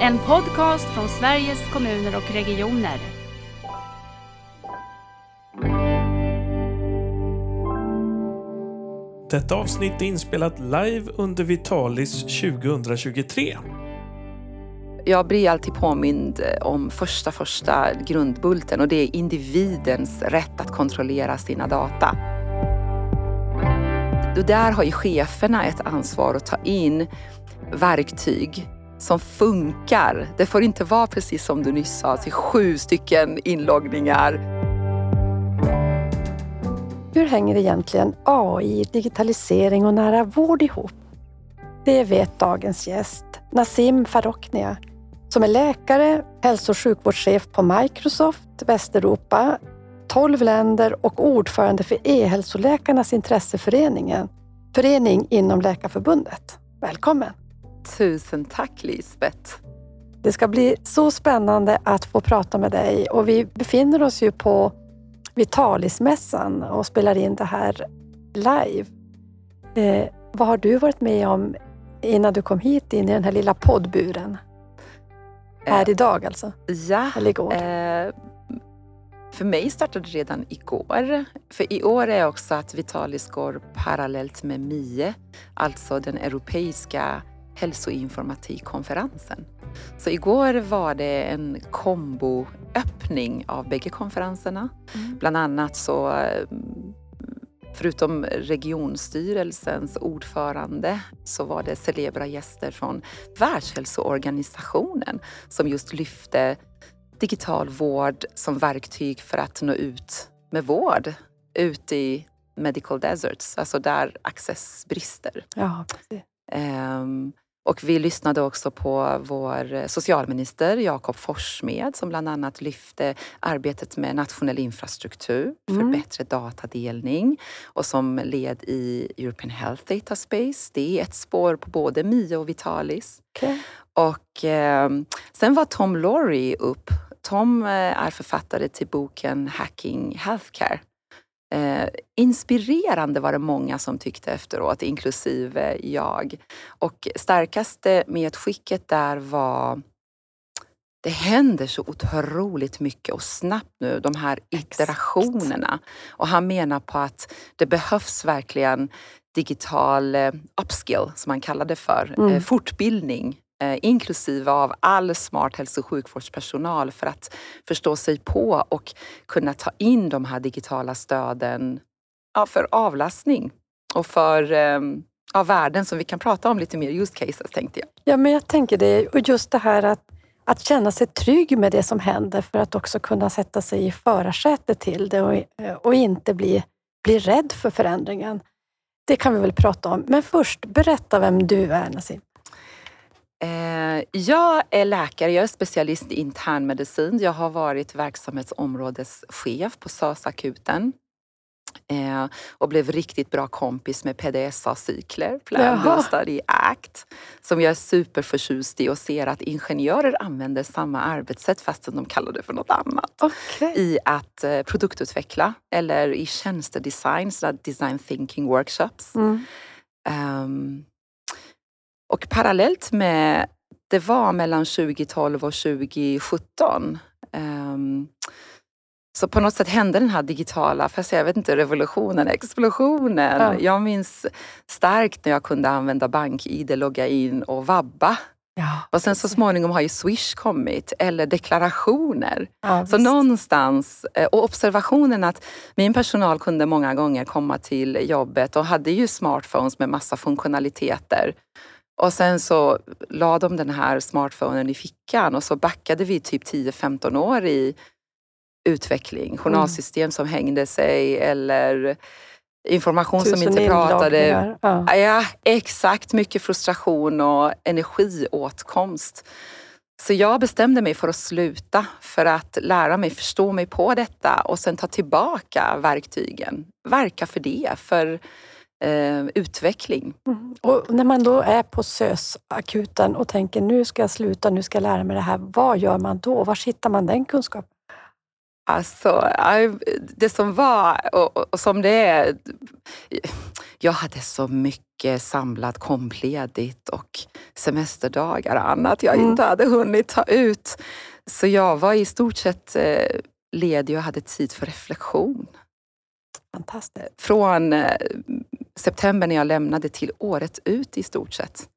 En podcast från Sveriges kommuner och regioner. Detta avsnitt är inspelat live under Vitalis 2023. Jag blir alltid påmind om första, första grundbulten och det är individens rätt att kontrollera sina data. Och där har ju cheferna ett ansvar att ta in verktyg som funkar. Det får inte vara precis som du nyss sa, till sju stycken inloggningar. Hur hänger egentligen AI, digitalisering och nära vård ihop? Det vet dagens gäst, Nassim Faroknia, som är läkare, hälso och sjukvårdschef på Microsoft Västeuropa, 12 länder och ordförande för e-hälsoläkarnas intresseförening, förening inom Läkarförbundet. Välkommen! Tusen tack Lisbeth! Det ska bli så spännande att få prata med dig och vi befinner oss ju på Vitalismässan och spelar in det här live. Eh, vad har du varit med om innan du kom hit in i den här lilla poddburen? Här Eh, idag alltså? Ja, Eller igår? eh, för mig startade redan igår. För i år är också att Vitalis går parallellt med MIE, alltså den europeiska hälsoinformatikkonferensen. Så igår var det en komboöppning av bägge konferenserna. Mm. Bland annat så Förutom regionstyrelsens ordförande så var det celebra gäster från Världshälsoorganisationen som just lyfte digital vård som verktyg för att nå ut med vård ut i medical deserts, alltså där access brister. Ja, precis. Ehm, och vi lyssnade också på vår socialminister Jakob Forssmed som bland annat lyfte arbetet med nationell infrastruktur för Mm. bättre datadelning och som led i European Health Data Space. Det är ett spår på både MIA och Vitalis. Okej. Och ehm, sen var Tom Laurie upp. Tom eh, är författare till boken Hacking Healthcare. Eh, inspirerande var det många som tyckte efteråt, inklusive jag. Och starkaste medskicket där var det händer så otroligt mycket och snabbt nu, de här iterationerna. Och han menar på att det behövs verkligen digital eh, upskill, som han kallar det för, Mm. eh, fortbildning eh, Eh, inklusive av all smart hälso och sjukvårdspersonal för att förstå sig på och kunna ta in de här digitala stöden ja, för avlastning och för eh, ja, värden som vi kan prata om lite mer use cases tänkte jag. Ja, men jag tänker det. Och just det här att, att känna sig trygg med det som händer för att också kunna sätta sig i förarsätet till det och, eh, och inte bli, bli rädd för förändringen. Det kan vi väl prata om. Men först, berätta vem du är Nassim. Eh, jag är läkare, jag är specialist i internmedicin. Jag har varit verksamhetsområdeschef på SÖS-akuten. Eh, och blev riktigt bra kompis med PDSA-cykler, Plan Jaha. Study Act, som jag är superförtjust i och ser att ingenjörer använder samma arbetssätt fastän de kallar det för något annat. Okej. I att eh, produktutveckla eller i tjänstedesign, så där design thinking workshops. Mm. Ehm, och parallellt med, det var mellan 2012 och 2017. ehm, så på något sätt hände den här digitala, fast jag vet inte, revolutionen, explosionen. Ja. Jag minns starkt när jag kunde använda BankID, logga in och vabba. Ja, Och sen så småningom har ju Swish kommit, eller deklarationer. ja, Så visst. någonstans, eh, och observationen att min personal kunde många gånger komma till jobbet och hade ju smartphones med massa funktionaliteter. Och sen så la de den här smartphonen i fickan och så backade vi typ 10-15 år i utveckling. Journalsystem som hängde sig eller information som Tusen inte pratade. Ja. Ja, exakt. Mycket frustration och energiåtkomst. Så jag bestämde mig för att sluta för att lära mig förstå mig på detta och sen ta tillbaka verktygen. Verka för det, för eh, utveckling. Mm. Och när man då är på SÖS-akuten och tänker nu ska jag sluta, nu ska jag lära mig det här. Vad gör man då? Var hittar man den kunskapen? Alltså, det som var och, och som det är. Jag hade så mycket samlat kompledigt och semesterdagar och annat jag mm. inte hade hunnit ta ut. Så jag var i stort sett eh, ledig och hade tid för reflektion. Fantastiskt. Från eh, september när jag lämnade till året ut i stort sett.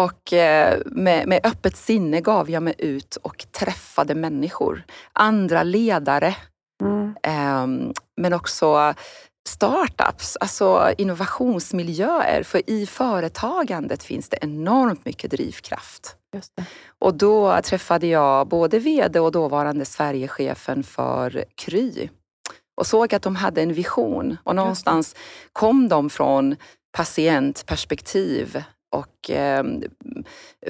Och eh, med, med öppet sinne gav jag mig ut och träffade människor. Andra ledare. Mm. Eh, men också startups, alltså innovationsmiljöer. För i företagandet finns det enormt mycket drivkraft. Och då träffade jag både VD och dåvarande Sverigechefen för Kry och såg att de hade en vision. Och någonstans kom de från patientperspektiv och eh,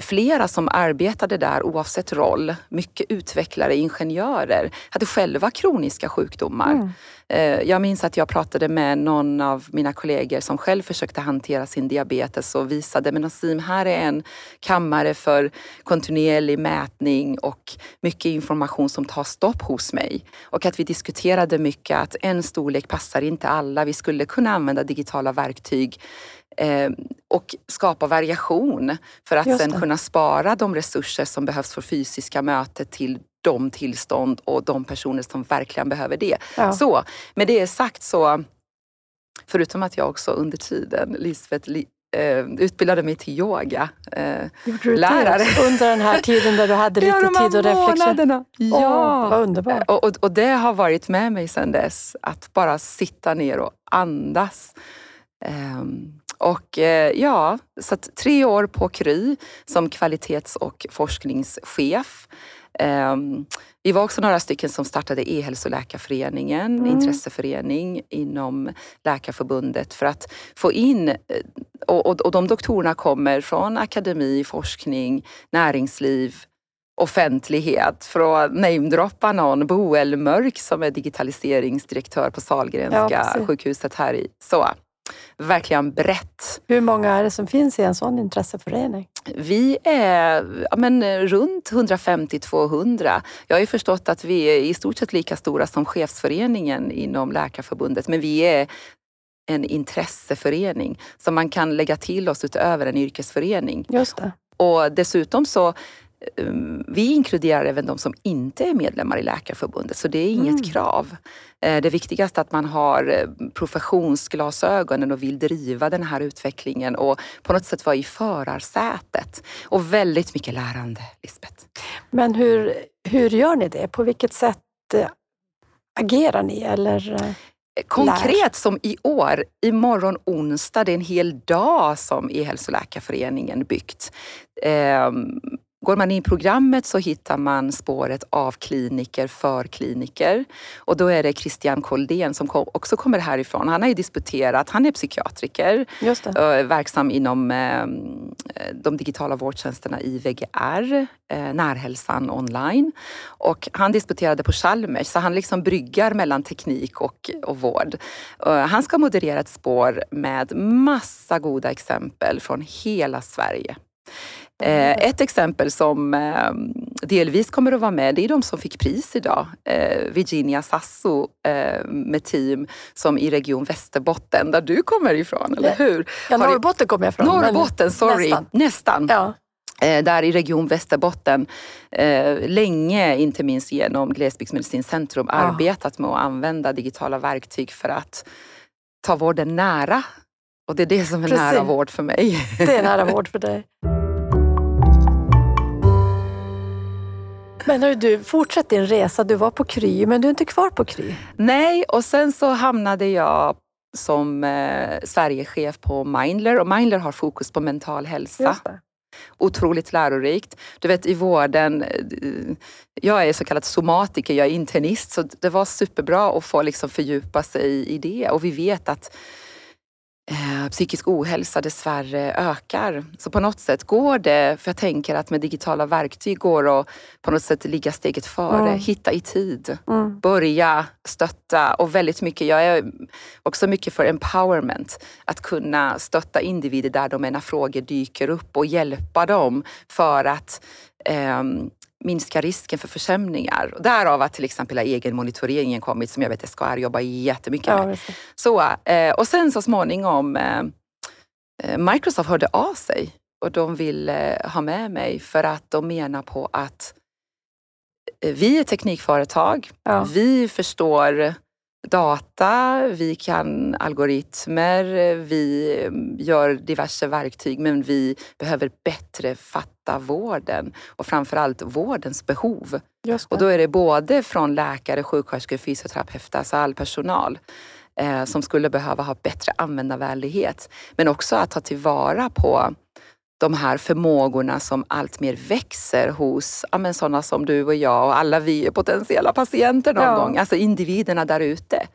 flera som arbetade där oavsett roll, mycket utvecklare, ingenjörer, hade själva kroniska sjukdomar. Mm. Eh, jag minns att jag pratade med någon av mina kollegor som själv försökte hantera sin diabetes och visade, men Nassim, här är en kammare för kontinuerlig mätning och mycket information som tar stopp hos mig. Och att vi diskuterade mycket att en storlek passar inte alla. Vi skulle kunna använda digitala verktyg eh, och skapa variation för att sen kunna spara de resurser som behövs för fysiska mötet till de tillstånd och de personer som verkligen behöver det. Ja. Så med det sagt så, förutom att jag också under tiden, Lisbeth, eh, utbildade mig till yoga. Eh, lärare. under den här tiden där du hade lite ja, tid och reflektion? Ja, oh, vad underbart. Och, och, och, det har varit med mig sedan dess, att bara sitta ner och andas. Um, och eh, ja, så tre år på Kry som kvalitets och forskningschef. Um, vi var också några stycken som startade E-hälsoläkarföreningen, mm. intresseförening inom Läkarförbundet för att få in, eh, och, och, och de doktorerna kommer från akademi, forskning, näringsliv, offentlighet. För att namedroppa någon, Boel Mörk som är digitaliseringsdirektör på Sahlgrenska ja, sjukhuset här i. Så verkligen brett. Hur många är det som finns i en sån intresseförening? Vi är ja, men, runt 150-200. Jag har ju förstått att vi är i stort sett lika stora som chefsföreningen inom Läkarförbundet, men vi är en intresseförening som man kan lägga till oss utöver en yrkesförening. Just det. Och dessutom så vi inkluderar även de som inte är medlemmar i Läkarförbundet, så det är inget mm. krav. Eh, det viktigaste är att man har eh, professionsglasögonen och vill driva den här utvecklingen och på något sätt vara i förarsätet. Och väldigt mycket lärande, Lisbeth. Men hur, hur gör ni det? På vilket sätt eh, agerar ni? Eller? Konkret lär. som i år, imorgon onsdag, det är en hel dag som E-hälsoläkarföreningen byggt. Ehm, Går man in i programmet så hittar man spåret av kliniker för kliniker. Och då är det Christian Koldén som också kommer härifrån. Han har ju disputerat, han är psykiatriker, verksam inom eh, de digitala vårdtjänsterna i VGR, eh, Närhälsan online. Och han disputerade på Chalmers, så han liksom bryggar mellan teknik och, och vård. Han ska moderera ett spår med massa goda exempel från hela Sverige. Eh, ett exempel som eh, delvis kommer att vara med, det är de som fick pris idag. Eh, Virginia Sasso med team som i Region Västerbotten, där du kommer ifrån, eller hur? Ja, Norrbotten kommer jag ifrån. Norrbotten, sorry. Nästan. nästan. Ja. Där i Region Västerbotten, länge, inte minst genom Glesbygdsmedicinskt centrum, ja. arbetat med att använda digitala verktyg för att ta vården nära. Och det är det som är Precis. nära vård för mig. Det är nära vård för dig. Men hör du, fortsätt din resa. Du var på Kry, men du är inte kvar på Kry? Nej, och sen så hamnade jag som eh, Sverigechef på Mindler och Mindler har fokus på mental hälsa. Otroligt lärorikt. Du vet i vården, eh, jag är så kallad somatiker, jag är internist så det var superbra att få liksom fördjupa sig i det och vi vet att eh, psykisk ohälsa dessvärre ökar. Så på något sätt går det, för jag tänker att med digitala verktyg går att på något sätt ligga steget före, mm. hitta i tid, mm. börja stötta och väldigt mycket, jag är också mycket för empowerment. Att kunna stötta individer där de när frågor dyker upp och hjälpa dem för att eh, minska risken för försämringar. Och därav att till exempel egenmonitoreringen kommit som jag vet SKR jobbar jättemycket Ja, med. Så, eh, och sen så småningom eh, eh, Microsoft hörde av sig och de ville ha med mig för att de menar på att vi är teknikföretag, Ja. vi förstår data, vi kan algoritmer, vi gör diverse verktyg men vi behöver bättre fatta vården och framförallt vårdens behov. Och då är det både från läkare, sjuksköterskor, fysioterapeuter, alltså all personal eh, som skulle behöva ha bättre användarvänlighet. Men också att ta tillvara på de här förmågorna som allt mer växer hos ja, men sådana som du och jag och alla vi är potentiella patienter någon Ja. gång. Alltså individerna där ute.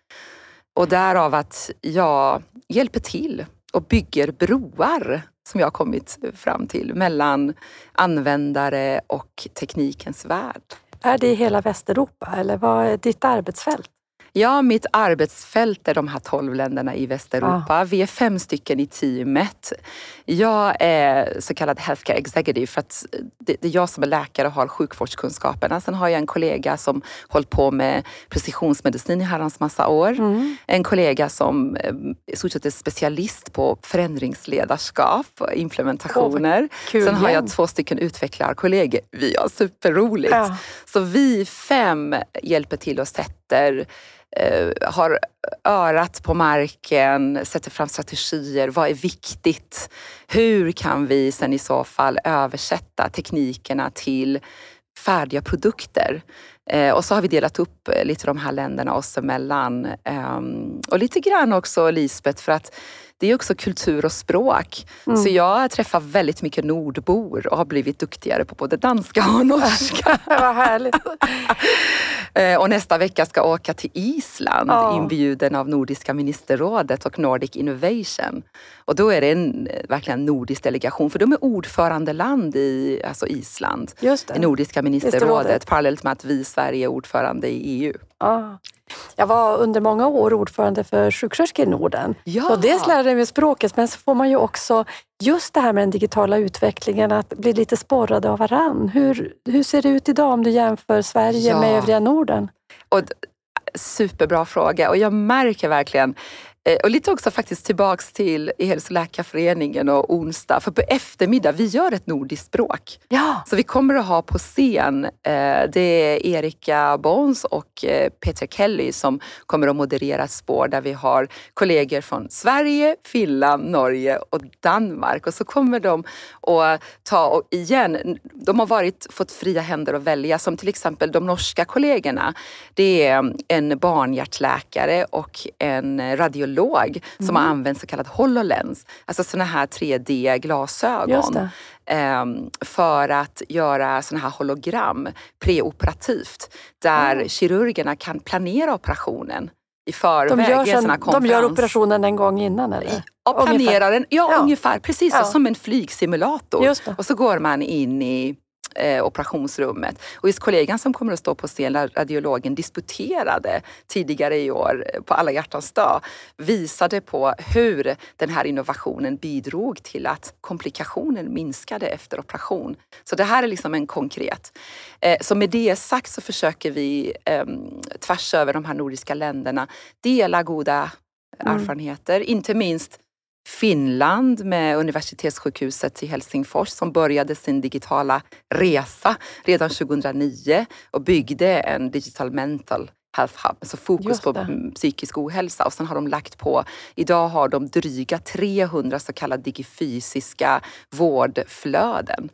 Och därav att jag hjälper till och bygger broar som jag har kommit fram till mellan användare och teknikens värld. Är det i hela Västeuropa eller vad är ditt arbetsfält? Ja, mitt arbetsfält är de här 12 länderna i Västeuropa. Vi är fem stycken i teamet. Jag är så kallad healthcare executive för att det det är jag som är läkare och har sjukvårdskunskaperna. Sen har jag en kollega som hållit på med precisionsmedicin i herrans massa år. Mm. En kollega som eh, i stort sett är specialist på förändringsledarskap och implementationer. Kul Sen har jag två stycken utvecklarkollegor. Vi har superroligt. Ja. Så vi fem hjälper till och sitter, eh, har örat på marken, sätter fram strategier. Vad är viktigt? Hur kan vi sen i så fall översätta teknikerna till färdiga produkter? Eh, och så har vi delat upp eh, lite de här länderna oss emellan. Eh, och lite grann också Lisbeth, för att det är också kultur och språk. Mm. Så jag träffar väldigt mycket nordbor och har blivit duktigare på både danska och norska. Vad härligt. Eh, Och nästa vecka ska jag åka till Island Ja. inbjuden av Nordiska ministerrådet och Nordic Innovation. Och då är det en eh, verkligen nordisk delegation för de är ordförandeland i alltså Island. Just Det det. Nordiska ministerrådet parallellt med att vi i Sverige är ordförande i EU. Ja. Jag var under många år ordförande för sjuksköterskor i Norden. Ja. Så dels lärde jag mig språket, men så får man ju också just det här med den digitala utvecklingen, att bli lite sporrade av varann. Hur, hur ser det ut idag om du jämför Sverige Ja. med övriga Norden? Och superbra fråga och jag märker verkligen och lite också faktiskt tillbaks till i Hälso och läkarföreningen och onsdag. För på eftermiddag, vi gör ett nordiskt språk. Ja, Så vi kommer att ha på scen, eh, det är Erika Bons och eh, Peter Kelly som kommer att moderera ett spår där vi har kollegor från Sverige, Finland, Norge och Danmark. Och så kommer de att ta, och igen, de har varit, fått fria händer att välja som till exempel de norska kollegorna. Det är en barnhjärtläkare och en radiolog som har använt så kallad HoloLens, alltså sådana här 3D-glasögon just det. ehm, för att göra såna här hologram preoperativt där kirurgerna kan planera operationen i förväg. De gör, sen, de gör operationen en gång innan eller? Ja, planerar den. Ja, Ja. ungefär. Precis Ja. så, som en flygsimulator. Och så går man in i eh, operationsrummet. Och just kollegan som kommer att stå på scen, radiologen, disputerade tidigare i år eh, på alla hjärtans dag, visade på hur den här innovationen bidrog till att komplikationen minskade efter operation. Så det här är liksom en konkret. Eh, så med det sagt så försöker vi eh, tvärs över de här nordiska länderna dela goda Mm. erfarenheter, inte minst Finland med universitetssjukhuset i Helsingfors som började sin digitala resa redan 2009 och byggde en digital mental health hub, alltså fokus på psykisk ohälsa. Och sen har de lagt på, idag har de dryga 300 så kallade digifysiska vårdflöden.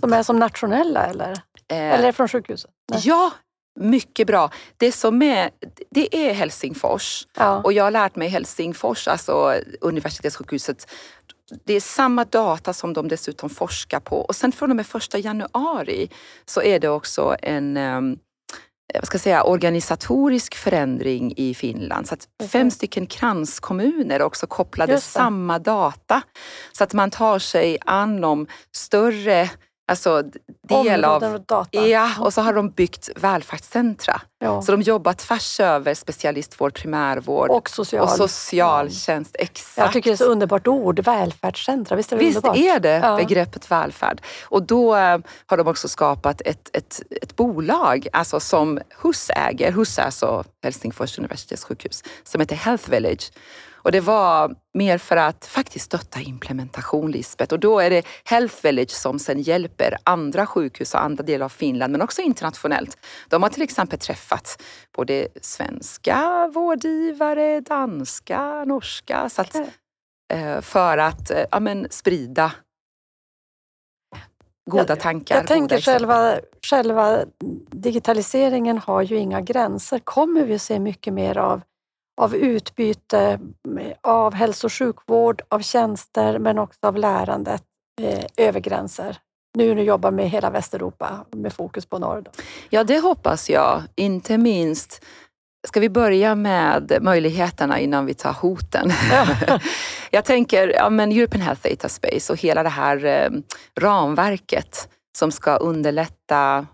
De är som nationella eller? eh, Eller från sjukhuset? Nej. Ja, mycket bra. Det som är, det är Helsingfors. Ja. Och jag har lärt mig Helsingfors, alltså universitetssjukhuset, det är samma data som de dessutom forskar på. Och sen från och med första januari så är det också en ehm, vad ska jag säga, organisatorisk förändring i Finland. Så att fem stycken kranskommuner också kopplade samma data. Så att man tar sig an om större alltså del av... Områden och data. Ja, och så har de byggt välfärdscentra. Ja. Så de jobbar tvärs över specialistvård, primärvård och, Och social. socialtjänst. Exakt. Jag tycker det är så underbart ord, välfärdscentra. Visst är det Visst underbart? är det Ja. begreppet välfärd. Och då eh, har de också skapat ett, ett, ett bolag alltså som HUS äger. HUS är alltså Helsingfors universitetssjukhus som heter Health Village. Och det var mer för att faktiskt stötta implementation, Lisbeth. Och då är det Health Village som sen hjälper andra sjukhus och andra delar av Finland, men också internationellt. De har till exempel träffat både svenska vårdgivare, danska, norska. Så att, eh, för att eh, ja, men, sprida goda tankar. Jag tänker goda exempel. själva, själva digitaliseringen har ju inga gränser. Kommer vi att se mycket mer av, av utbyte av hälso och sjukvård, av tjänster men också av lärandet eh, över gränser? Nu när du jobbar med hela Västeuropa med fokus på norr. Då. Ja, det hoppas jag. Inte minst Ska vi börja med möjligheterna innan vi tar hoten? jag tänker ja, men European Health Data Space och hela det här eh, ramverket som ska underlätta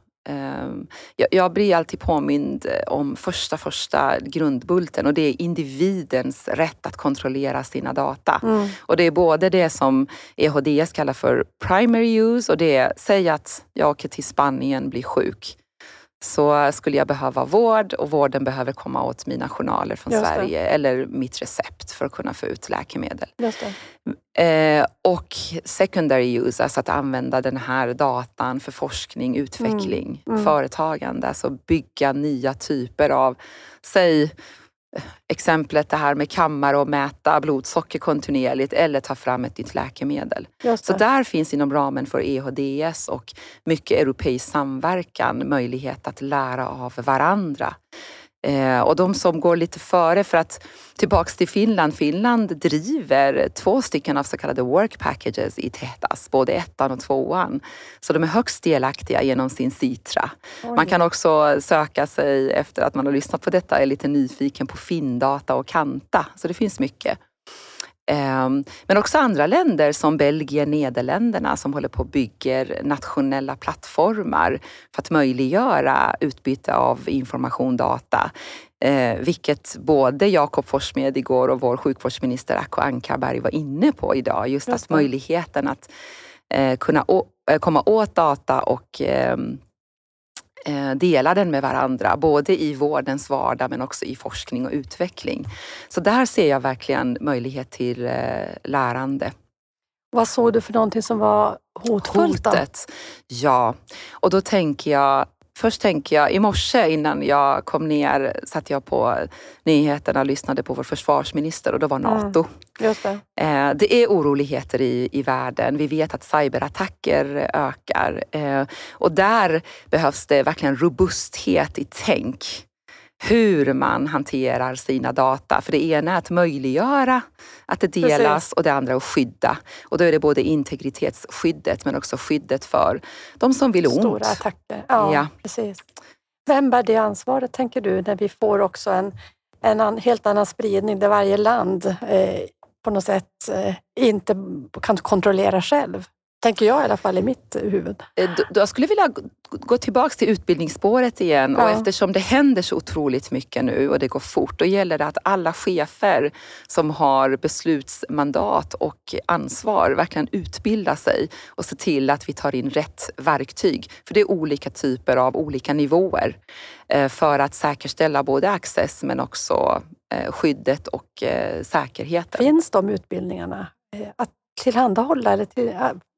jag, jag blir alltid påmind om första, första grundbulten och det är individens rätt att kontrollera sina data. Mm. Och det är både det som EHDS kallar för primary use och det är, säg att jag åker till Spanien, blir sjuk. Så skulle jag behöva vård och vården behöver komma åt mina journaler från. Sverige eller mitt recept för att kunna få ut läkemedel. Eh, och secondary use, alltså att använda den här datan för forskning, utveckling, Mm. företagande. Alltså bygga nya typer av, säg exemplet det här med kammare och mäta blodsocker kontinuerligt eller ta fram ett nytt läkemedel. Så där finns inom ramen för EHDS och mycket europeisk samverkan möjlighet att lära av varandra. Eh, och de som går lite före för att tillbaks till Finland. Finland driver två stycken av så kallade work packages i TETAS, både ettan och tvåan. Så de är högst delaktiga genom sin Citra. Man kan också söka sig efter att man har lyssnat på detta, är lite nyfiken på Findata och Kanta. Så det finns mycket. Ehm, Men också andra länder som Belgien, Nederländerna som håller på och bygger nationella plattformar för att möjliggöra utbyte av information, data. Eh, vilket både Jakob Forssmed igår och vår sjukvårdsminister Acko Ankarberg var inne på idag. Just, att möjligheten att eh, kunna komma åt data och eh, dela den med varandra, både i vårdens vardag men också i forskning och utveckling. Så där ser jag verkligen möjlighet till eh, lärande. Vad såg du för någonting som var hotfullt? Då? Hotet. Ja, och då tänker jag Först tänker jag, i morse innan jag kom ner satt jag på nyheterna och lyssnade på vår försvarsminister och då var Mm. NATO. Just det. Eh, Det är oroligheter i, i världen. Vi vet att cyberattacker ökar. Eh, Och där behövs det verkligen robusthet i tänk. Hur man hanterar sina data. För det ena är att möjliggöra att det delas Precis. och det andra att skydda. Och då är det både integritetsskyddet men också skyddet för de som vill ont. Stora attacker. Ja, Ja. precis. Vem bär det ansvaret, tänker du, när vi får också en, en helt annan spridning där varje land eh, på något sätt eh, inte kan kontrollera själv? Tänker jag i alla fall i mitt huvud. Eh, Jag skulle vilja gå- tillbaks till utbildningsspåret igen och Ja. eftersom det händer så otroligt mycket nu och det går fort, då gäller det att alla chefer som har beslutsmandat och ansvar verkligen utbildar sig och se till att vi tar in rätt verktyg. För det är olika typer av olika nivåer eh, för att säkerställa både access men också eh, skyddet och säkerheten. Finns de utbildningarna att tillhandahålla? Eller till,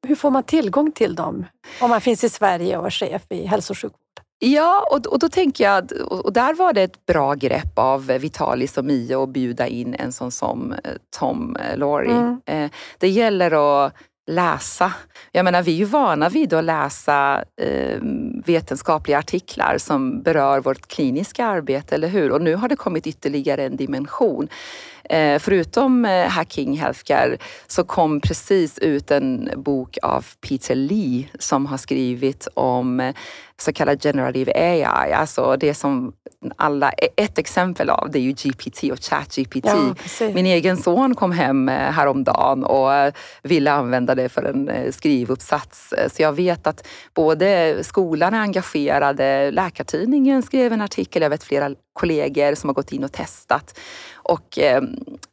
hur får man tillgång till dem om man finns i Sverige och är chef i hälso och sjukvård? Ja, och, och då tänker jag, och där var det ett bra grepp av Vitalis och Mio att bjuda in en sån som eh, Tom eh, Laurie. Mm. Eh, Det gäller att läsa. Jag menar, vi är ju vana vid att läsa eh, vetenskapliga artiklar som berör vårt kliniska arbete, eller hur? Och nu har det kommit ytterligare en dimension. Eh, förutom eh, Hacking Healthcare så kom precis ut en bok av Peter Lee som har skrivit om eh, så kallad generative AI, alltså det som alla, ett exempel av det är ju GPT och ChatGPT. Ja. Min egen son kom hem häromdagen och ville använda det för en skrivuppsats. Så jag vet att både skolan är engagerade, Läkartidningen skrev en artikel, jag vet flera kollegor som har gått in och testat. Och eh,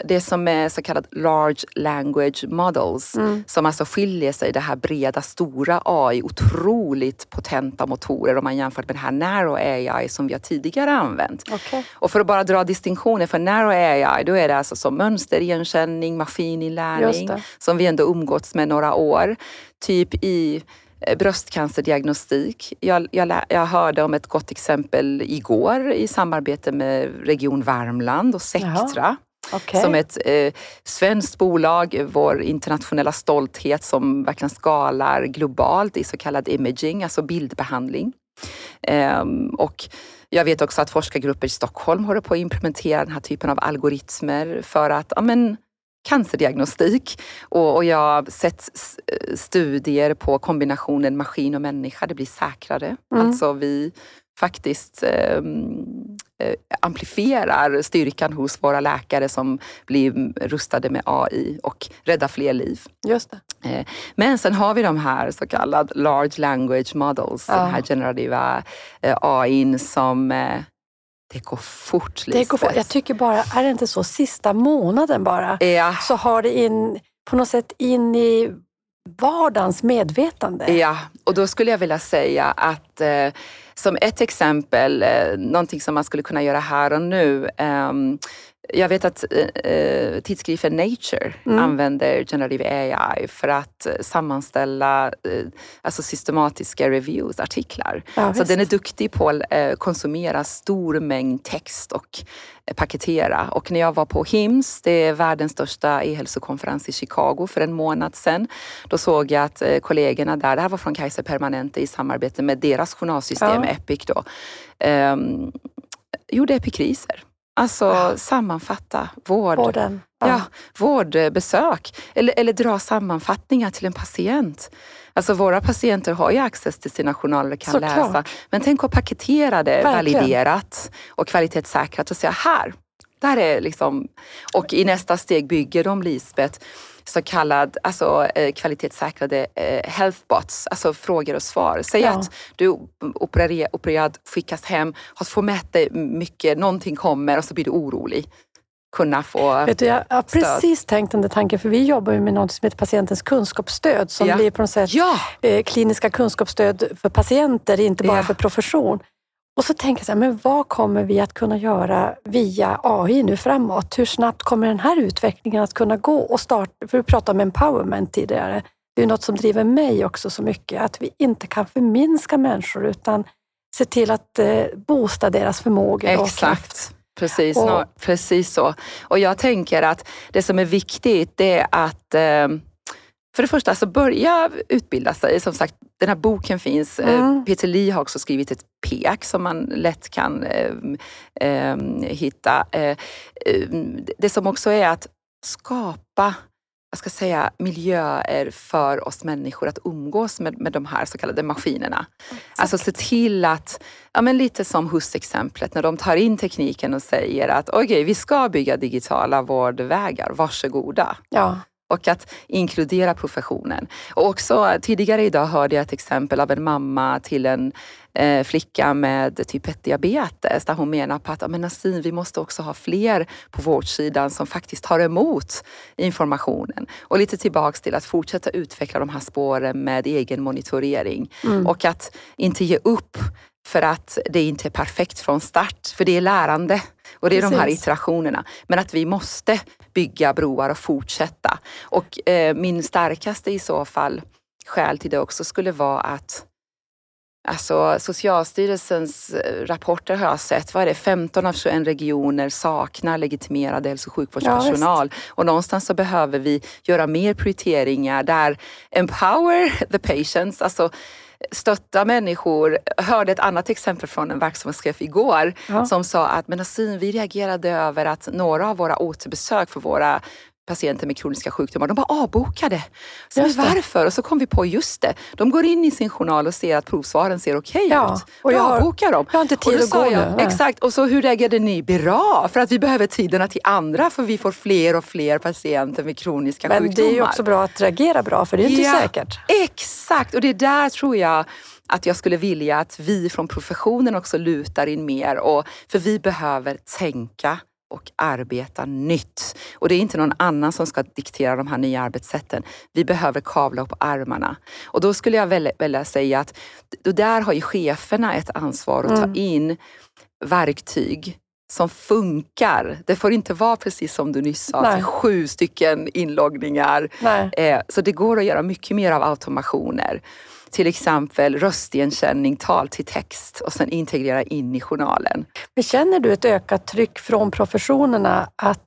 det som är så kallat large language models, Mm. som alltså skiljer sig det här breda, stora AI, otroligt potenta motorer om man jämför med det här narrow AI som vi har tidigare använt. Okej. Och för att bara dra distinktioner för narrow AI, då är det alltså som mönsterigenkänning, maskininlärning, som vi ändå umgåtts med några år. Typ i bröstcancerdiagnostik. Jag, jag, jag hörde om ett gott exempel igår i samarbete med Region Värmland och Sectra. Okej. Som ett eh, svenskt bolag, vår internationella stolthet som verkligen skalar globalt i så kallad imaging, alltså bildbehandling. Ehm, och jag vet också att forskargrupper i Stockholm håller på att implementera den här typen av algoritmer för att ja, men, cancerdiagnostik. Och, och jag har sett eh, studier på kombinationen maskin och människa. Det blir säkrare. Mm. Alltså vi faktiskt ehm, eh, amplifierar styrkan hos våra läkare som blir rustade med AI och räddar fler liv. Just det. Men sen har vi de här så kallade large language models, Ja. den här generativa eh, AI som eh, det går fort Det går fort. Lisbeth. Jag tycker bara, är det inte så sista månaden bara, Ja, så har det in, på något sätt in i vardagens medvetande. ja, och då skulle jag vilja säga att eh, som ett exempel, eh, någonting som man skulle kunna göra här och nu. ehm, jag vet att eh, eh, tidskriften Nature Mm. använder generative AI för att eh, sammanställa eh, alltså systematiska reviews, artiklar. Ja, Så den är duktig på att eh, konsumera stor mängd text och eh, paketera. Och när jag var på HIMSS, det är världens största e-hälsokonferens i Chicago för en månad sedan, då såg jag att kollegorna där, det här var från Kaiser Permanente i samarbete med deras journalsystem Ja. Epic då, ehm, gjorde epikriser. Alltså Ja. sammanfatta vård, Vården. Ja, vårdbesök eller, eller dra sammanfattningar till en patient. Alltså våra patienter har ju access till sina journaler och kan Såklart. läsa. Men tänk att paketera det Verkligen. validerat och kvalitetssäkrat och säga här, där är liksom... Och i nästa steg bygger de Lisbeth så kallad alltså, eh, kvalitetssäkrade eh, healthbots, alltså frågor och svar. Säg Ja. att du opererar, opererad, skickas hem, har fått mätt dig mycket, någonting kommer och så blir du orolig. Kunna få... Vet du, jag har stöd. precis tänkt den där tanken, för vi jobbar ju med något som heter patientens kunskapsstöd, som Ja. blir på något sätt Ja! eh, kliniska kunskapsstöd för patienter, inte bara Ja. för profession. Och så tänker jag så här, men vad kommer vi att kunna göra via AI nu framåt? Hur snabbt kommer den här utvecklingen att kunna gå och starta? För vi pratade om empowerment tidigare. Det är något som driver mig också så mycket, att vi inte kan förminska människor utan se till att eh, boosta deras förmågor och kraft. Exakt. Precis, Och- precis så. Och jag tänker att det som är viktigt det är att eh, för det första, alltså börja utbilda sig. Som sagt, den här boken finns. Mm. Peter Lee har också skrivit ett PEAK som man lätt kan eh, eh, hitta. Eh, eh, det som också är att skapa jag ska säga, miljöer för oss människor att umgås med, med de här så kallade maskinerna. Alltså se till att, ja men lite som HUS-exemplet, när de tar in tekniken och säger att okej, vi ska bygga digitala vårdvägar, varsågoda. Ja, Och att inkludera professionen. Och också tidigare idag hörde jag ett exempel av en mamma till en eh, flicka med typ 1-diabetes där hon menar på att men Nassim, vi måste också ha fler på vårdsidan som faktiskt tar emot informationen. Och lite tillbaks till att fortsätta utveckla de här spåren med egen monitorering. Mm. Och att inte ge upp för att det inte är perfekt från start. För det är lärande och det är de här Precis. iterationerna. Men att vi måste bygga broar och fortsätta. Och eh, min starkaste i så fall skäl till det också skulle vara att Alltså Socialstyrelsens eh, rapporter har jag sett, vad är det, 15 av 21 regioner saknar legitimerad hälso och sjukvårdspersonal. och någonstans så behöver vi göra mer prioriteringar där empower the patients, alltså stötta människor. Jag hörde ett annat exempel från en verksamhetschef igår Ja. som sa att men Nassim, vi reagerade över att några av våra återbesök för våra patienter med kroniska sjukdomar. De bara avbokade. Så varför? Och så kom vi på, just det, de går in i sin journal och ser att provsvaren ser okej Ja, ut. och jag avbokar de. Jag har inte tid att gå jag, nu. Exakt, och så hur reagerade ni? Bra, för att vi behöver tiderna till andra för vi får fler och fler patienter med kroniska Men sjukdomar. det är ju också bra att reagera bra, för det är inte Ja. säkert. Exakt, och det är där tror jag att jag skulle vilja att vi från professionen också lutar in mer. Och, för vi behöver tänka och arbeta nytt. Och det är inte någon annan som ska diktera de här nya arbetssätten. Vi behöver kavla upp armarna. Och då skulle jag vilja säga att då där har ju cheferna ett ansvar att ta Mm. in verktyg som funkar. Det får inte vara precis som du nyss sa, Nej. sju stycken inloggningar. Eh, Så det går att göra mycket mer av automationer. Till exempel röstigenkänning, tal till text och sen integrera in i journalen. Känner du ett ökat tryck från professionerna att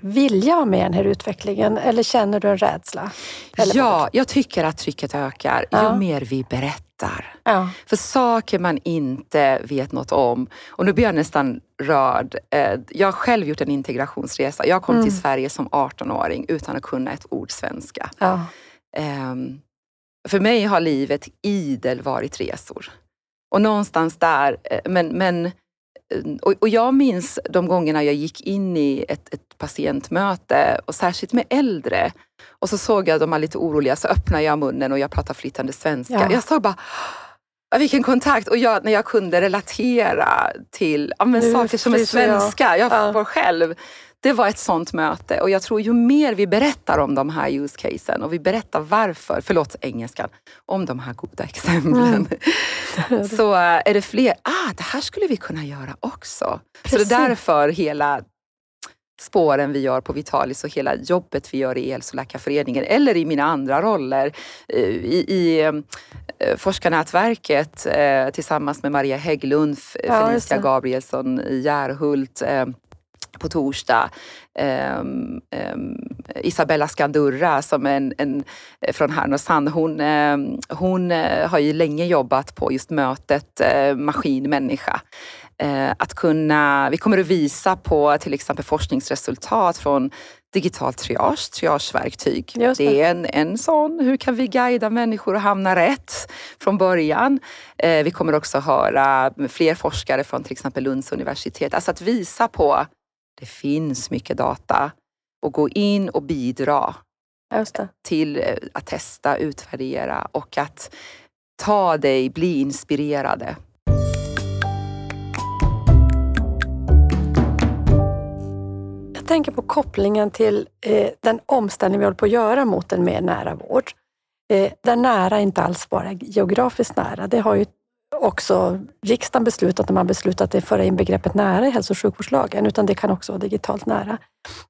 vilja vara med den här utvecklingen eller känner du en rädsla? Eller Ja, jag tycker att trycket ökar Ja. ju mer vi berättar. Ja. För saker man inte vet något om. Och nu blir jag nästan rörd. Eh, Jag har själv gjort en integrationsresa. Jag kom Mm. till Sverige som 18-åring utan att kunna ett ord svenska. Ja. Ehm, för mig har livet idel varit resor. Och någonstans där, eh, men, men eh, och, och jag minns de gångerna jag gick in i ett, ett patientmöte och särskilt med äldre. Och så såg jag de var lite oroliga, så öppnade jag munnen och jag pratade flytande svenska. Ja. Jag såg bara, "Ah, vilken kontakt! Och jag, när jag kunde relatera till ja, saker som är fryser jag. svenska, jag, Ja. själv. Det var ett sånt möte och jag tror ju mer vi berättar om de här use casen och vi berättar varför, förlåt engelskan, om de här goda exemplen. Så eh, är det fler, ah det här skulle vi kunna göra också. Så Precis. det är därför hela spåren vi gör på Vitalis och hela jobbet vi gör i Hälsoläkarföreningen eller i mina andra roller eh, i, i eh, forskarnätverket tillsammans med Maria Hägglund, Ja, Felicia. Gabrielsson i Järhult på torsdag. Ehm, ehm, Isabella Skandurra som en, en, från Härnösand, hon, ehm, hon eh, har ju länge jobbat på just mötet eh, maskin-människa. Eh, att kunna, vi kommer att visa på till exempel forskningsresultat från digital triage, triageverktyg. Det. det är en, en sån, hur kan vi guida människor att hamna rätt från början? Eh, vi kommer också höra fler forskare från till exempel Lunds universitet. Alltså att visa på det finns mycket data och gå in och bidra till eh, att testa, utvärdera och att ta dig, bli inspirerade. Jag tänker på kopplingen till eh, den omställning vi håller på att göra mot en mer nära vård. Eh, där nära inte alls bara geografiskt nära. Det har ju också riksdagen beslutat när man beslutat att föra in begreppet nära i hälso och sjukvårdslagen, utan det kan också vara digitalt nära.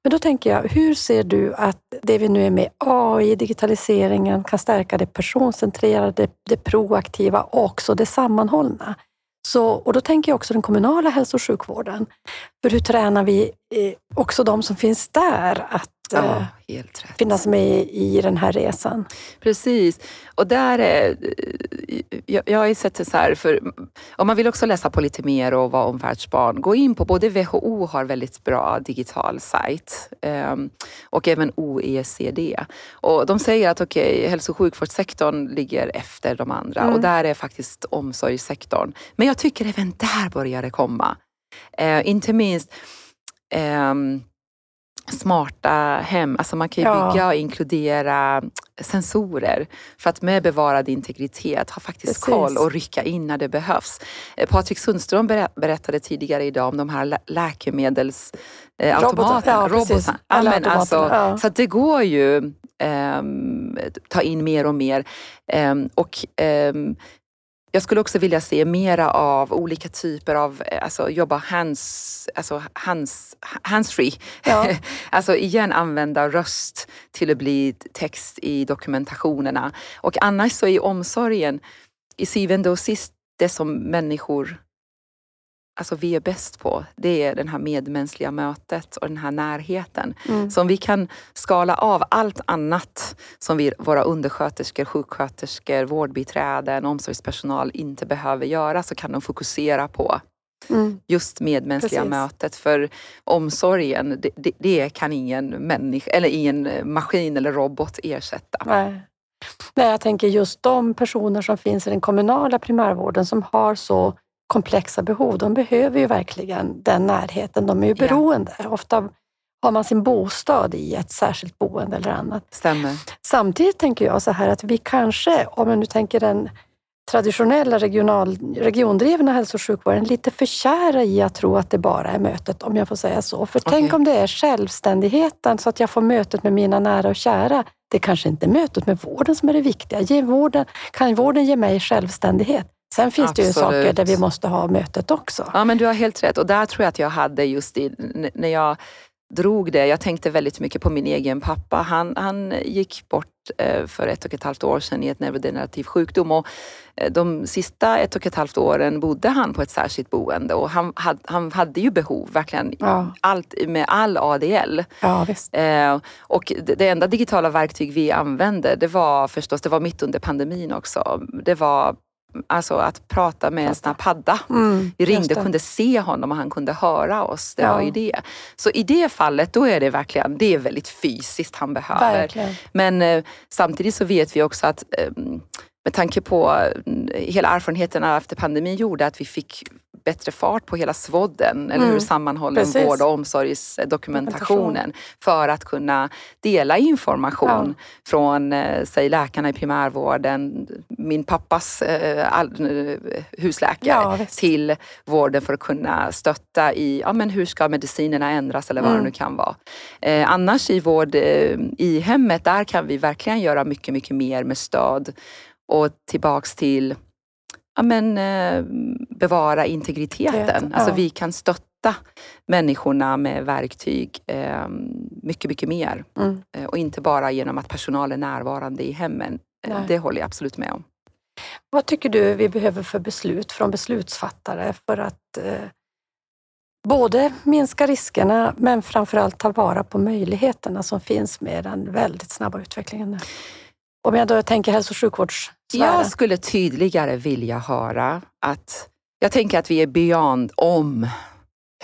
Men då tänker jag, hur ser du att det vi nu är med AI, digitaliseringen, kan stärka det personcentrerade, det proaktiva och också det sammanhållna? Så, och då tänker jag också den kommunala hälso och sjukvården. För hur tränar vi eh, också de som finns där att Ja, helt rätt. finnas med i, den här resan? Precis. Och där är, jag, jag har ju sett det så här, för om man vill också läsa på lite mer och vara omvärldsbarn, gå in på, både WHO har väldigt bra digital sajt ehm, och även OECD. Och de säger att okej, hälso och sjukvårdssektorn ligger efter de andra Mm. och där är faktiskt omsorgssektorn. Men jag tycker även där börjar det komma. Eh, inte minst ehm, smarta hem. Alltså man kan ju Ja. bygga och inkludera sensorer för att med bevarad integritet ha faktiskt Precis. koll och rycka in när det behövs. Eh, Patrik Sundström berä- berättade tidigare idag om de här lä- läkemedelsautomaterna. Robotar, ja, precis. Ja, men alltså, ja. Så det går ju ehm, ta in mer och mer. Ehm, och ehm, jag skulle också vilja se mera av olika typer av, eh, alltså jobba hands, alltså hands, hands-free. Ja. alltså igen använda röst till att bli text i dokumentationerna. Och annars så är omsorgen i syvende och sist det som människor Alltså vi är bäst på, det är det här medmänskliga mötet och den här närheten. Mm. Så om vi kan skala av allt annat som vi, våra undersköterskor, sjuksköterskor, vårdbiträden, omsorgspersonal inte behöver göra så kan de fokusera på Mm. Just medmänskliga Precis. mötet. För omsorgen, det, det, det kan ingen människa, eller ingen maskin eller robot ersätta. Nej. Nej, jag tänker just de personer som finns i den kommunala primärvården som har så komplexa behov, de behöver ju verkligen den närheten. De är ju Ja. beroende. Ofta har man sin bostad i ett särskilt boende eller annat. Stämmer. Samtidigt tänker jag så här att vi kanske, om jag nu tänker den traditionella regional, regiondrivna hälso och sjukvården, lite för kära i att tro att det bara är mötet, om jag får säga så. För tänk Okej. om det är självständigheten, så att jag får mötet med mina nära och kära. Det är kanske inte mötet med vården som är det viktiga. Ge vården, kan vården ge mig självständighet? Sen finns det ju Absolut. saker där vi måste ha mötet också. Ja, men du har helt rätt. Och där tror jag att jag hade just i, när jag drog det, jag tänkte väldigt mycket på min egen pappa. Han, han gick bort eh, för ett och ett halvt år sedan i ett neurodegenerativ sjukdom och eh, de sista ett och ett halvt åren bodde han på ett särskilt boende och han, hade, han hade ju behov, verkligen, Ja. allt med all ADL. Ja, visst. Eh, och det enda digitala verktyg vi använde, det var förstås, det var mitt under pandemin också. Det var alltså att prata med en sån här padda. Mm, Vi ringde och kunde se honom och han kunde höra oss. Det Ja. var ju det. Så i det fallet, då är det verkligen, det är väldigt fysiskt han behöver. Verkligen. Men eh, samtidigt så vet vi också att eh, med tanke på eh, hela erfarenheterna efter pandemin gjorde att vi fick bättre fart på hela svodden, eller hur? Mm. Sammanhållen Precis. vård och omsorgsdokumentationen för att kunna dela information från, eh, säg läkarna i primärvården, min pappas eh, all, husläkare Ja, till vården för att kunna stötta i ja, men hur ska medicinerna ändras eller vad Mm. det nu kan vara. Eh, annars i vård eh, i hemmet, där kan vi verkligen göra mycket, mycket mer med stöd och tillbaks till ja, men, eh, bevara integriteten. Det, Alltså ja. vi kan stötta människorna med verktyg eh, mycket, mycket mer. Mm. Eh, och inte bara genom att personal är närvarande i hemmen. Eh, Nej. Det håller jag absolut med om. Vad tycker du vi behöver för beslut från beslutsfattare för att eh, både minska riskerna men framförallt ta vara på möjligheterna som finns med den väldigt snabba utvecklingen? Om jag då tänker hälso och sjukvårdssfären. Jag skulle tydligare vilja höra att jag tänker att vi är beyond om.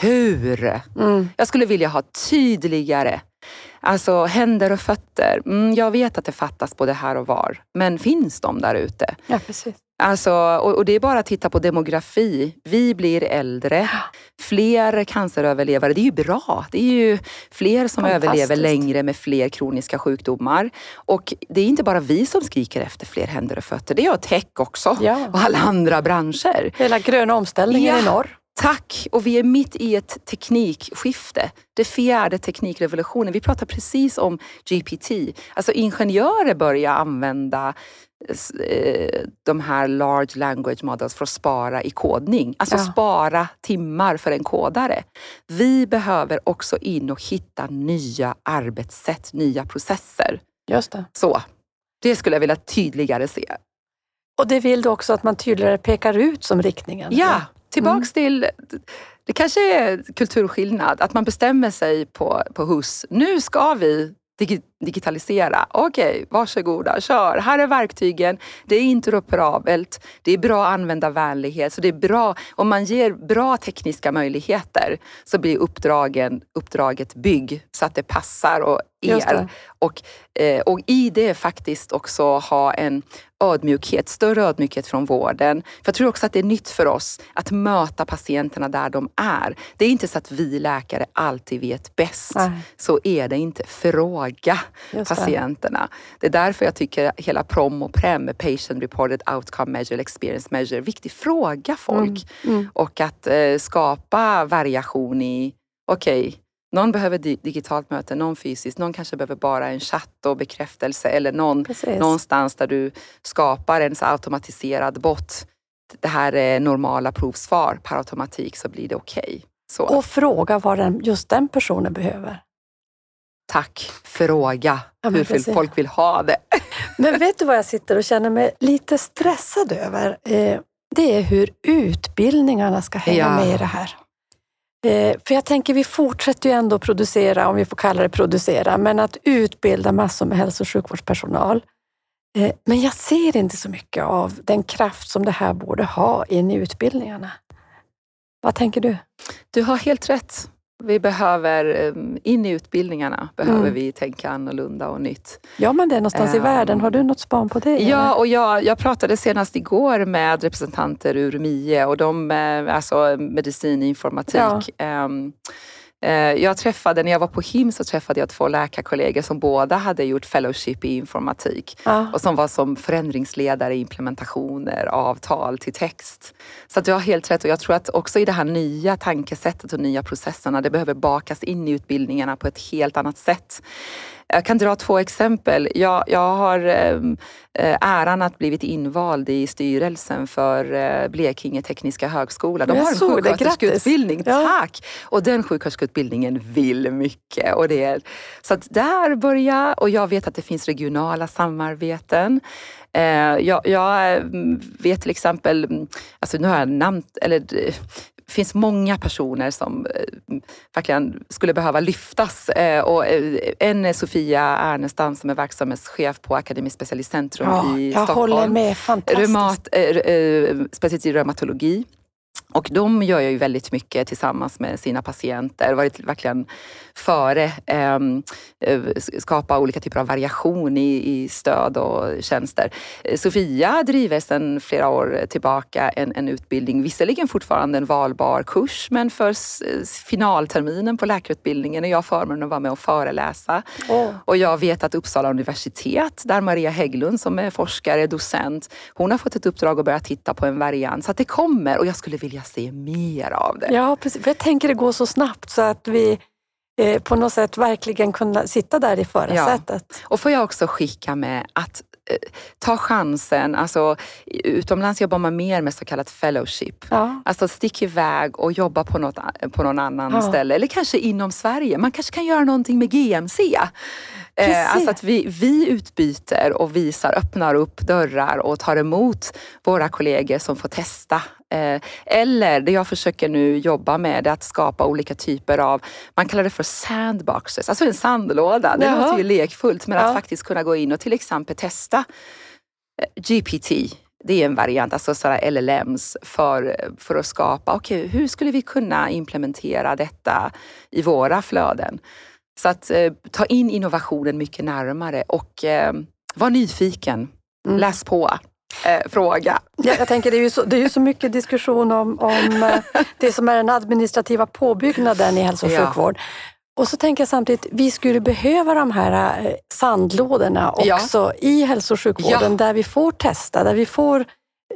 Hur? Mm, Jag skulle vilja ha tydligare, alltså händer och fötter. Mm, jag vet att det fattas både här och var, men finns de där ute? ja, precis. Alltså, och, och det är bara att titta på demografi. Vi blir äldre, fler canceröverlevare. Det är ju bra. Det är ju fler som överlever längre med fler kroniska sjukdomar. Och det är inte bara vi som skriker efter fler händer och fötter. Det är jag tech också. Ja. Och alla andra branscher. Hela gröna omställningen Ja. i norr. Tack! Och vi är mitt i ett teknikskifte. Det fjärde teknikrevolutionen. Vi pratar precis om GPT. Alltså ingenjörer börjar använda de här large language models för att spara i kodning. Alltså Ja. spara timmar för en kodare. Vi behöver också in och hitta nya arbetssätt, nya processer. Just det. Så, det skulle jag vilja tydligare se. Och det vill du också att man tydligare pekar ut som riktningen? Ja, tillbaks till... Det kanske är kulturskillnad, att man bestämmer sig på, på hus. Nu ska vi digitalisera. Okej, varsågoda, kör. Här är verktygen. Det är interoperabelt. Det är bra användarvänlighet. Så det är bra, om man ger bra tekniska möjligheter så blir uppdragen, uppdraget bygg så att det passar och er. Och, eh, och i det faktiskt också ha en ödmjukhet, större ödmjukhet från vården. För jag tror också att det är nytt för oss att möta patienterna där de är. Det är inte så att vi läkare alltid vet bäst. Nej. Så är det inte. Fråga Just patienterna. Det är därför jag tycker hela PROM och PREM, Patient Reported Outcome Measure, Experience Measure, viktig. Fråga folk. Mm. Och att eh, skapa variation i, okej, någon behöver di- digitalt möte, någon fysiskt, någon kanske behöver bara en chatt och bekräftelse eller någon Precis. någonstans där du skapar en så automatiserad bot. Det här är normala provsvar per automatik så blir det okej. Så Och fråga vad den, just den personen behöver. Tack, fråga Ja, hur precis. folk vill ha det. Men vet du vad jag sitter och känner mig lite stressad över? Eh, det är hur utbildningarna ska hänga Ja. med i det här. Eh, för jag tänker, vi fortsätter ju ändå producera, om vi får kalla det producera, men att utbilda massor med hälso och sjukvårdspersonal. Eh, men jag ser inte så mycket av den kraft som det här borde ha in i utbildningarna. Vad tänker du? Du har helt rätt. Vi behöver, eh, in i utbildningarna behöver Mm. vi tänka annorlunda och nytt. Ja, men det är någonstans i Ehm, världen. Har du något span på det? Ja, och jag, jag pratade senast igår med representanter ur MIE och de, eh, alltså medicininformatik. Ja. Ehm, eh, Jag träffade, när jag var på HIM så träffade jag två läkarkollegor som båda hade gjort fellowship i informatik ja. och som var som förändringsledare i implementationer, avtal till text. Så att du har helt rätt och jag tror att också i det här nya tankesättet och nya processerna, det behöver bakas in i utbildningarna på ett helt annat sätt. Jag kan dra två exempel. Jag, jag har ehm, eh, äran att blivit invald i styrelsen för eh, Blekinge Tekniska Högskola. De har en sjuksköterskeutbildning. Ja. Tack! Och den sjuksköterskeutbildningen vill mycket. Och det är, så att där börjar, och jag vet att det finns regionala samarbeten. Eh, jag, jag mm, vet till exempel, alltså nu har jag namn, eller det finns många personer som eh, verkligen skulle behöva lyftas. Eh, och eh, en är Sofia Ernestam som är verksamhetschef på Akademiskt specialistcentrum Ja, i jag Stockholm. håller med. Fantastiskt. Reumat, speciellt i reumatologi. Och de gör ju väldigt mycket tillsammans med sina patienter. Varit verkligen före ehm, eh, skapa olika typer av variation i, i stöd och tjänster. Eh, Sofia driver sedan flera år tillbaka en, en utbildning, visserligen fortfarande en valbar kurs, men för finalterminen på läkarutbildningen är jag förmånen att vara med och föreläsa. Åh. Och jag vet att Uppsala universitet, där Maria Hägglund som är forskare, docent, hon har fått ett uppdrag att börja titta på en variant. Så att det kommer och jag skulle vilja se mer av det. Ja, precis. För jag tänker det går så snabbt så att vi eh, på något sätt verkligen kunna sitta där i förarsätet. Och får jag också skicka med att eh, ta chansen. Alltså, utomlands jobbar man mer med så kallat fellowship. Ja. Alltså stick iväg och jobba på, något, på någon annan Ja. ställe. Eller kanske inom Sverige. Man kanske kan göra någonting med GMC. Precis. Eh, alltså att vi, vi utbyter och visar, öppnar upp dörrar och tar emot våra kollegor som får testa. Eh, eller det jag försöker nu jobba med är att skapa olika typer av, man kallar det för sandboxes, alltså en sandlåda. Det Jaha. låter ju lekfullt men Ja. att faktiskt kunna gå in och till exempel testa eh, GPT. Det är en variant, alltså sådana LLMs för, för att skapa, okej hur skulle vi kunna implementera detta i våra flöden? Så att eh, ta in innovationen mycket närmare och eh, var nyfiken. Mm. Läs på. Eh, fråga. Ja, jag tänker det är ju så, det är ju så mycket diskussion om, om eh, det som är den administrativa påbyggnaden i hälso och Ja. sjukvård. Och så tänker jag samtidigt, vi skulle behöva de här eh, sandlådorna Ja. också i hälso och sjukvården Ja. där vi får testa, där vi får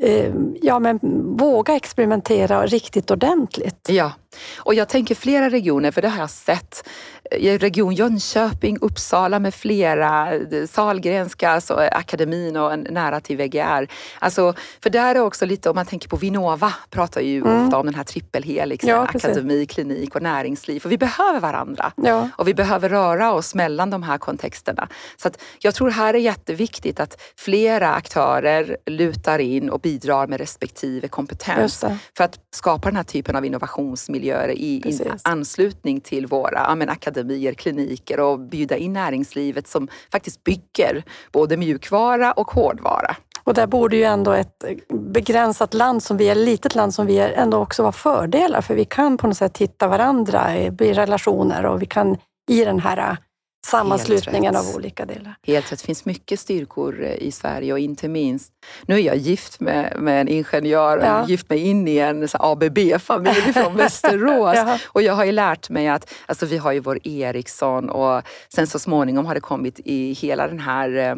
eh, ja, men, våga experimentera riktigt ordentligt. Ja, och jag tänker flera regioner, för det har jag sett. Eh, Region Jönköping, Uppsala med flera, eh, Sahlgrenska, alltså akademin och nära till VGR. Alltså, för där är också lite, om man tänker på Vinnova, pratar ju Mm. ofta om den här trippelhelixen, Ja, precis. akademi, klinik och näringsliv. För vi behöver varandra. Ja. Och vi behöver röra oss mellan de här kontexterna. Så att jag tror här är jätteviktigt att flera aktörer lutar in och bidrar med respektive kompetens för att skapa den här typen av innovationsmiljöer i, i anslutning till våra ja, men, akademier, kliniker och bjuda in näringslivet som faktiskt bygger både mjukvara och hårdvara. Och där borde ju ändå ett begränsat land som vi är, ett litet land som vi är, ändå också vara fördelar. För vi kan på något sätt hitta varandra i relationer och vi kan i den här sammanslutningen av olika delar. Helt rätt, det finns mycket styrkor eh, i Sverige och inte minst, nu är jag gift med, med en ingenjör, Ja. gift mig in i en ABB-familj från Västerås. Jaha. Och jag har ju lärt mig att, alltså vi har ju vår Ericsson och sen så småningom har det kommit i hela den här eh,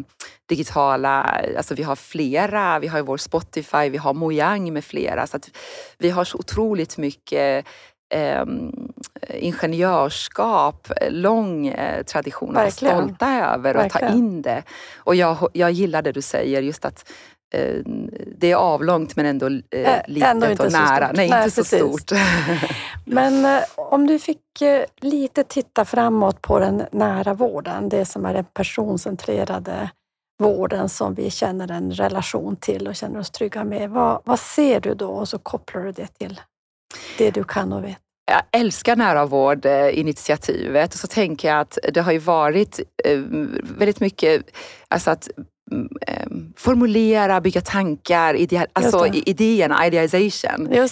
digitala, alltså vi har flera, vi har ju vår Spotify, vi har Mojang med flera. Så att vi har så otroligt mycket eh, ingenjörskap, lång eh, tradition att vara stolta över och Verkligen. ta in det. Och jag, jag gillar det du säger, just att eh, det är avlångt men ändå eh, Ä- litet ändå och så nära. Nej, Nej, inte så precis. stort. Men eh, om du fick eh, lite titta framåt på den nära vården, det som är den personcentrerade vården som vi känner en relation till och känner oss trygga med. Vad, vad ser du då och så kopplar du det till det du kan och vet. jag älskar nära vård-initiativet och så tänker jag att det har ju varit eh, väldigt mycket, alltså att formulera, bygga tankar, idea, alltså idéerna,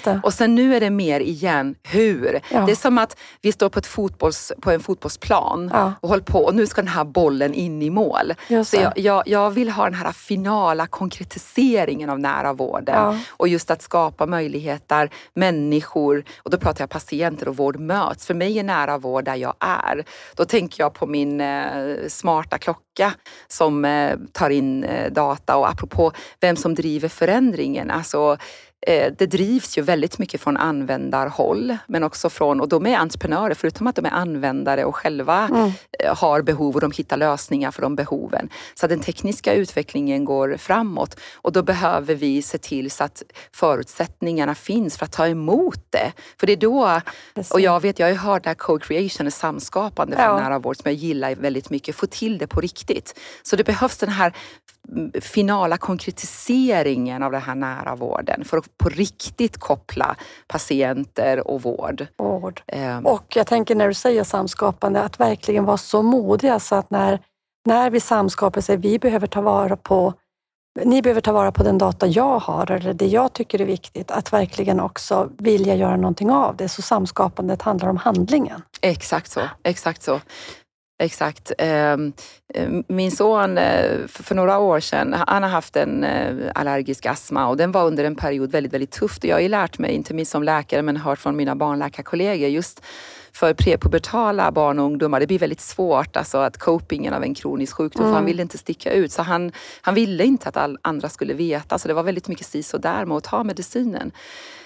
det. Och sen nu är det mer igen hur. Ja. Det är som att vi står på, ett fotbolls, på en fotbollsplan Ja. och håller på och nu ska den här bollen in i mål. Så jag, jag, jag vill ha den här finala konkretiseringen av nära vården. Ja. Och just att skapa möjligheter människor, och då pratar jag patienter och vård möts. För mig är nära vård där jag är. Då tänker jag på min eh, smarta klocka som eh, tar in eh, data och apropå vem som driver förändringen. Alltså, det drivs ju väldigt mycket från användarhåll men också från, och de är entreprenörer, förutom att de är användare och själva Mm. eh, har behov och de hittar lösningar för de behoven. Så den tekniska utvecklingen går framåt och då behöver vi se till så att förutsättningarna finns för att ta emot det. För det är då, och jag vet, jag har ju hört det här co-creation, samskapande från Ja. nära vård som jag gillar väldigt mycket, få till det på riktigt. Så det behövs den här finala konkretiseringen av den här nära vården för att på riktigt koppla patienter och vård. Vård. Ehm, Och jag tänker när du säger samskapande, att verkligen vara så modiga så att när, när vi samskapar sig, vi behöver ta vara på ni behöver ta vara på den data jag har eller det jag tycker är viktigt, att verkligen också vilja göra någonting av det. Så samskapandet handlar om handlingen. Exakt så, exakt så. Exakt. Ehm, eh, Min son, eh, för några år sedan, han har haft en eh, allergisk astma och den var under en period väldigt, väldigt tufft. Jag har ju lärt mig, inte minst som läkare, men hört från mina barnläkarkollegor, just för prepubertala barn och ungdomar, det blir väldigt svårt, alltså att copingen av en kronisk sjukdom, för han Mm. ville inte sticka ut. Så han, han ville inte att all, andra skulle veta, så det var väldigt mycket sis och där med att ta medicinen.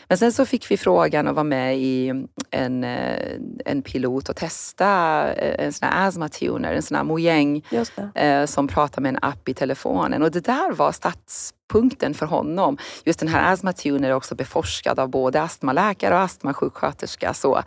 Men sen så fick vi frågan att vara med i en, eh, en pilot och testa eh, en sån här asthma tuner, en sån här det. eh, som pratar med en app i telefonen. Och det där var startpunkten för honom. Just den här asthma tuner är också beforskad av både astmaläkare och astmasjuksköterska. Så,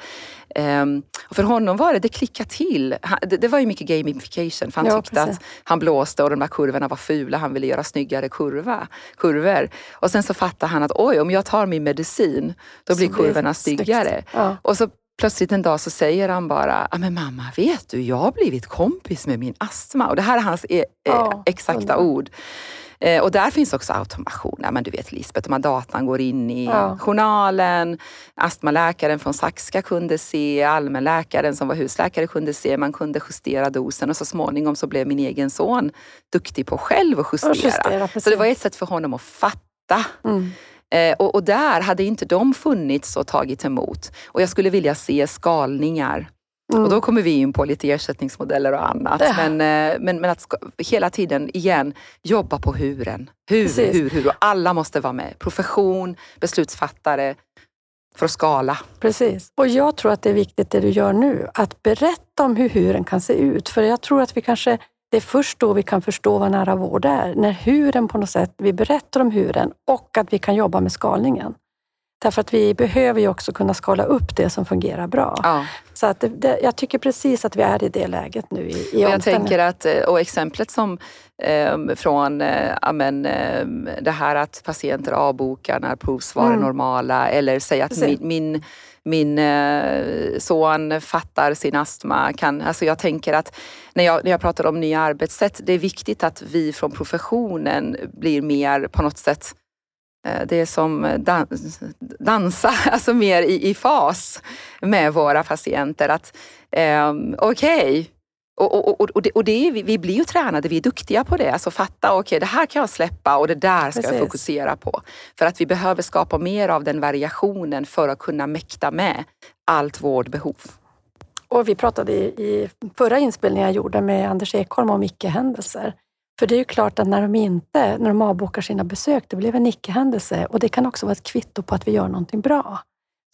ehm, och för honom var det, det klickade till. Han, det, det var ju mycket gamification för han Ja, tyckte precis. att han blåste och de där kurvorna var fula. Han ville göra snyggare kurva, kurvor. Och sen så fattade han att oj, om jag tar min medicin, då blir Så kurvorna snyggare. Ja. Och så plötsligt en dag så säger han bara, "Ja, men mamma vet du, jag har blivit kompis med min astma. Och det här är hans e- Ja, exakta ord. Eh, och där finns också automation. Ja, men du vet Lisbeth, de här datan går in i Ja. journalen. Astmaläkaren från Saxka kunde se, allmänläkaren som var husläkare kunde se. Man kunde justera dosen och så småningom så blev min egen son duktig på själv att justera. Och justera, så det var ett sätt för honom att fatta. Mm. Eh, och, och där hade inte de funnits och tagit emot. Och jag skulle vilja se skalningar. Mm. Och då kommer vi in på lite ersättningsmodeller och annat. Ja. Men, eh, men, men att hela tiden igen jobba på huren. Hur, Precis. hur, hur. Och alla måste vara med. Profession, beslutsfattare. För att skala. Precis. Och jag tror att det är viktigt det du gör nu, att berätta om hur huren kan se ut. För jag tror att vi kanske, det är först då vi kan förstå vad nära vård är. När huren på något sätt, vi berättar om huren och att vi kan jobba med skalningen. Därför att vi behöver ju också kunna skala upp det som fungerar bra. Ja. Så att det, det, jag tycker precis att vi är i det läget nu i, i jag tänker att, eh, och exemplet som eh, från eh, amen, eh, det här att patienter avbokar när provsvar är Mm. normala eller säger att min, min, min eh, son fattar sin astma. Kan, alltså jag tänker att när jag, när jag pratar om nya arbetssätt, det är viktigt att vi från professionen blir mer på något sätt det är som dan dansa, alltså mer i, i fas med våra patienter. Att eh, okej, och, och, och, och, det, och det vi, blir ju tränade, vi är duktiga på det. Alltså fatta, okej det här kan jag släppa och det där ska jag Precis. fokusera på. För att vi behöver skapa mer av den variationen för att kunna mäkta med allt vårdbehov. Och vi pratade i, i förra inspelningen jag gjorde med Anders Ekholm om icke-händelser. För det är ju klart att när de inte, när de avbokar sina besök, det blev en icke-händelse. Och det kan också vara ett kvitto på att vi gör någonting bra.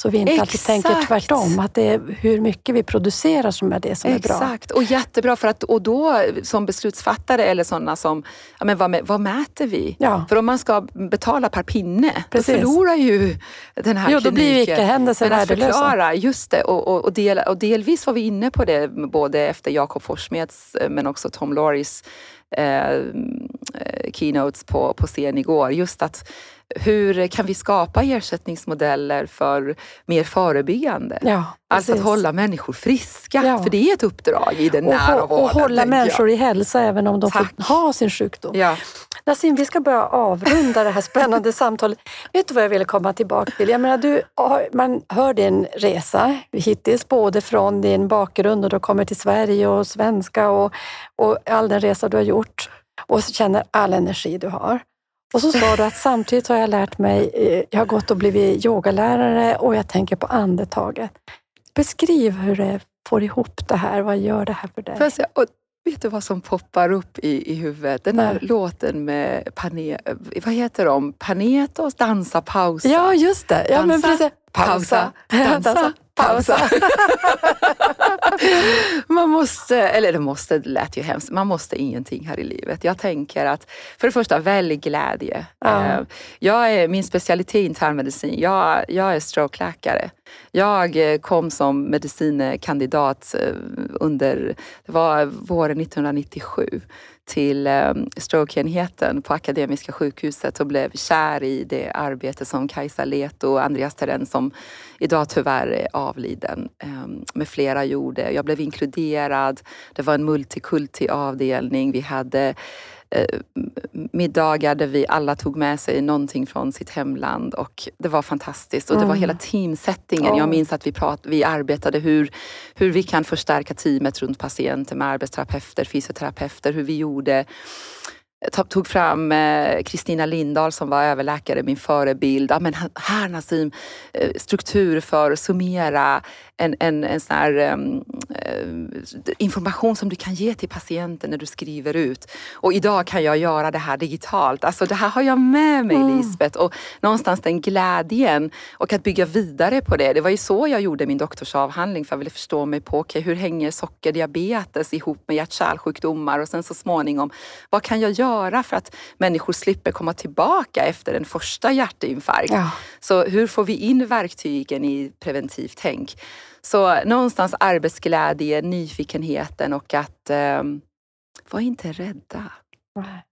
Så vi inte alltid Exakt. tänker tvärtom, att det är hur mycket vi producerar som är det som är bra. Exakt, och jättebra för att och då som beslutsfattare eller sådana som, ja men vad, vad mäter vi? Ja, För om man ska betala per pinne, Precis. då förlorar ju den här jo, då blir ju kliniken. icke-händelser värdelösa. förklara, just det, och, och, och, del, och delvis var vi inne på det både efter Jakob Forssmeds eh, men också Tom Lauries Eh, eh, keynotes på, på scen igår. Just att hur kan vi skapa ersättningsmodeller för mer förebyggande? Ja, Alltså att hålla människor friska, Ja. för det är ett uppdrag i den och, nära vården. och hålla tänker jag. människor i hälsa även om de Tack. får ha sin sjukdom. Ja. Nassim, vi ska börja avrunda det här spännande samtalet. Vet du vad jag ville komma tillbaka till? Jag menar, du, man hör din resa hittills, både från din bakgrund och du kommer till Sverige och svenska och, och all den resa du har gjort och känner all energi du har. Och så sa du att samtidigt har jag lärt mig, eh, jag har gått och blivit yogalärare och jag tänker på andetaget. Beskriv hur det får ihop det här. Vad gör det här för dig? Jag säga, och vet du vad som poppar upp i, i huvudet? Den här Nej. låten med Pane, vad heter de? Panetos, Dansa, pausa. Ja, just det. Ja, men Dansa, precis. pausa, dansa, pausa. man måste, eller det måste, det lät ju hemskt, man måste ingenting här i livet. Jag tänker att, för det första, välj glädje. Ja. Eh, Jag är, min specialitet är internmedicin. Jag, jag är strokeläkare. Jag eh, kom som medicinkandidat eh, under, det var våren 1997 till ehm, strokeenheten på Akademiska sjukhuset och blev kär i det arbete som Kajsa Leto och Andreas Terén, som idag tyvärr är avliden ehm, med flera gjorde. Jag blev inkluderad. Det var en multikulti avdelning. Vi hade eh, middagar där vi alla tog med sig någonting från sitt hemland och det var fantastiskt. Och det var Mm. hela teamsettingen. Ja. Jag minns att vi, prat, vi arbetade hur, hur vi kan förstärka teamet runt patienter med arbetsterapeuter, fysioterapeuter, hur vi gjorde tog fram eh, Kristina Lindahl som var överläkare, min förebild. Ja, men här- här Nassim, eh, struktur för att summera en, en, en sån här eh, information som du kan ge till patienten när du skriver ut. Och idag kan jag göra det här digitalt. Alltså det här har jag med mig Mm. Lisbeth. Och någonstans den glädjen och att bygga vidare på det. Det var ju så jag gjorde min doktorsavhandling för jag ville förstå mig på okay, hur hänger sockerdiabetes ihop med hjärt-kärlsjukdomar och sen så småningom vad kan jag göra för att människor slipper komma tillbaka efter en första hjärtinfarkt? Ja. Så hur får vi in verktygen i preventivt tänk? Så någonstans arbetsglädje, nyfikenheten och att eh, var inte rädda. Nej.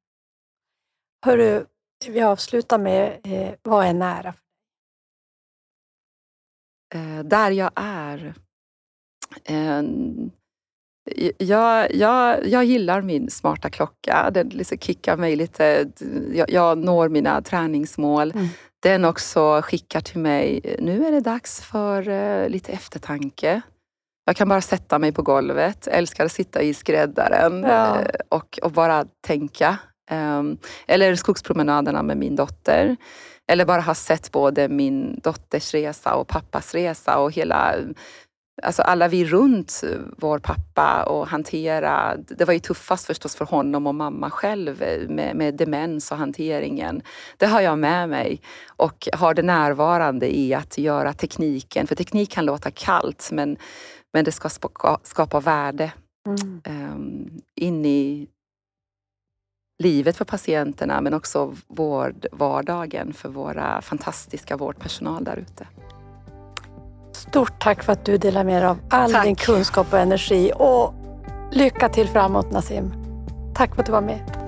Hörru, vi avslutar med eh, vad är nära? Eh, där jag är. Eh, jag, jag, jag gillar min smarta klocka. Den liksom kickar mig lite. Jag, jag når mina träningsmål. Mm. Den också skickar till mig, nu är det dags för eh, lite eftertanke. Jag kan bara sätta mig på golvet, älskar att sitta i skräddaren Ja. eh, och, och bara tänka. Ehm, eller skogspromenaderna med min dotter. Eller bara ha sett både min dotters resa och pappas resa och hela Alltså alla vi runt vår pappa och hantera. Det var ju tuffast förstås för honom och mamma själv med, med demens och hanteringen. Det har jag med mig och har det närvarande i att göra tekniken. För teknik kan låta kallt men, men det ska ska- skapa värde Mm. um, in i livet för patienterna men också vård, vardagen för våra fantastiska vårdpersonal där ute. Stort tack för att du delar med dig av all Tack. din kunskap och energi och lycka till framåt Nassim. Tack för att du var med.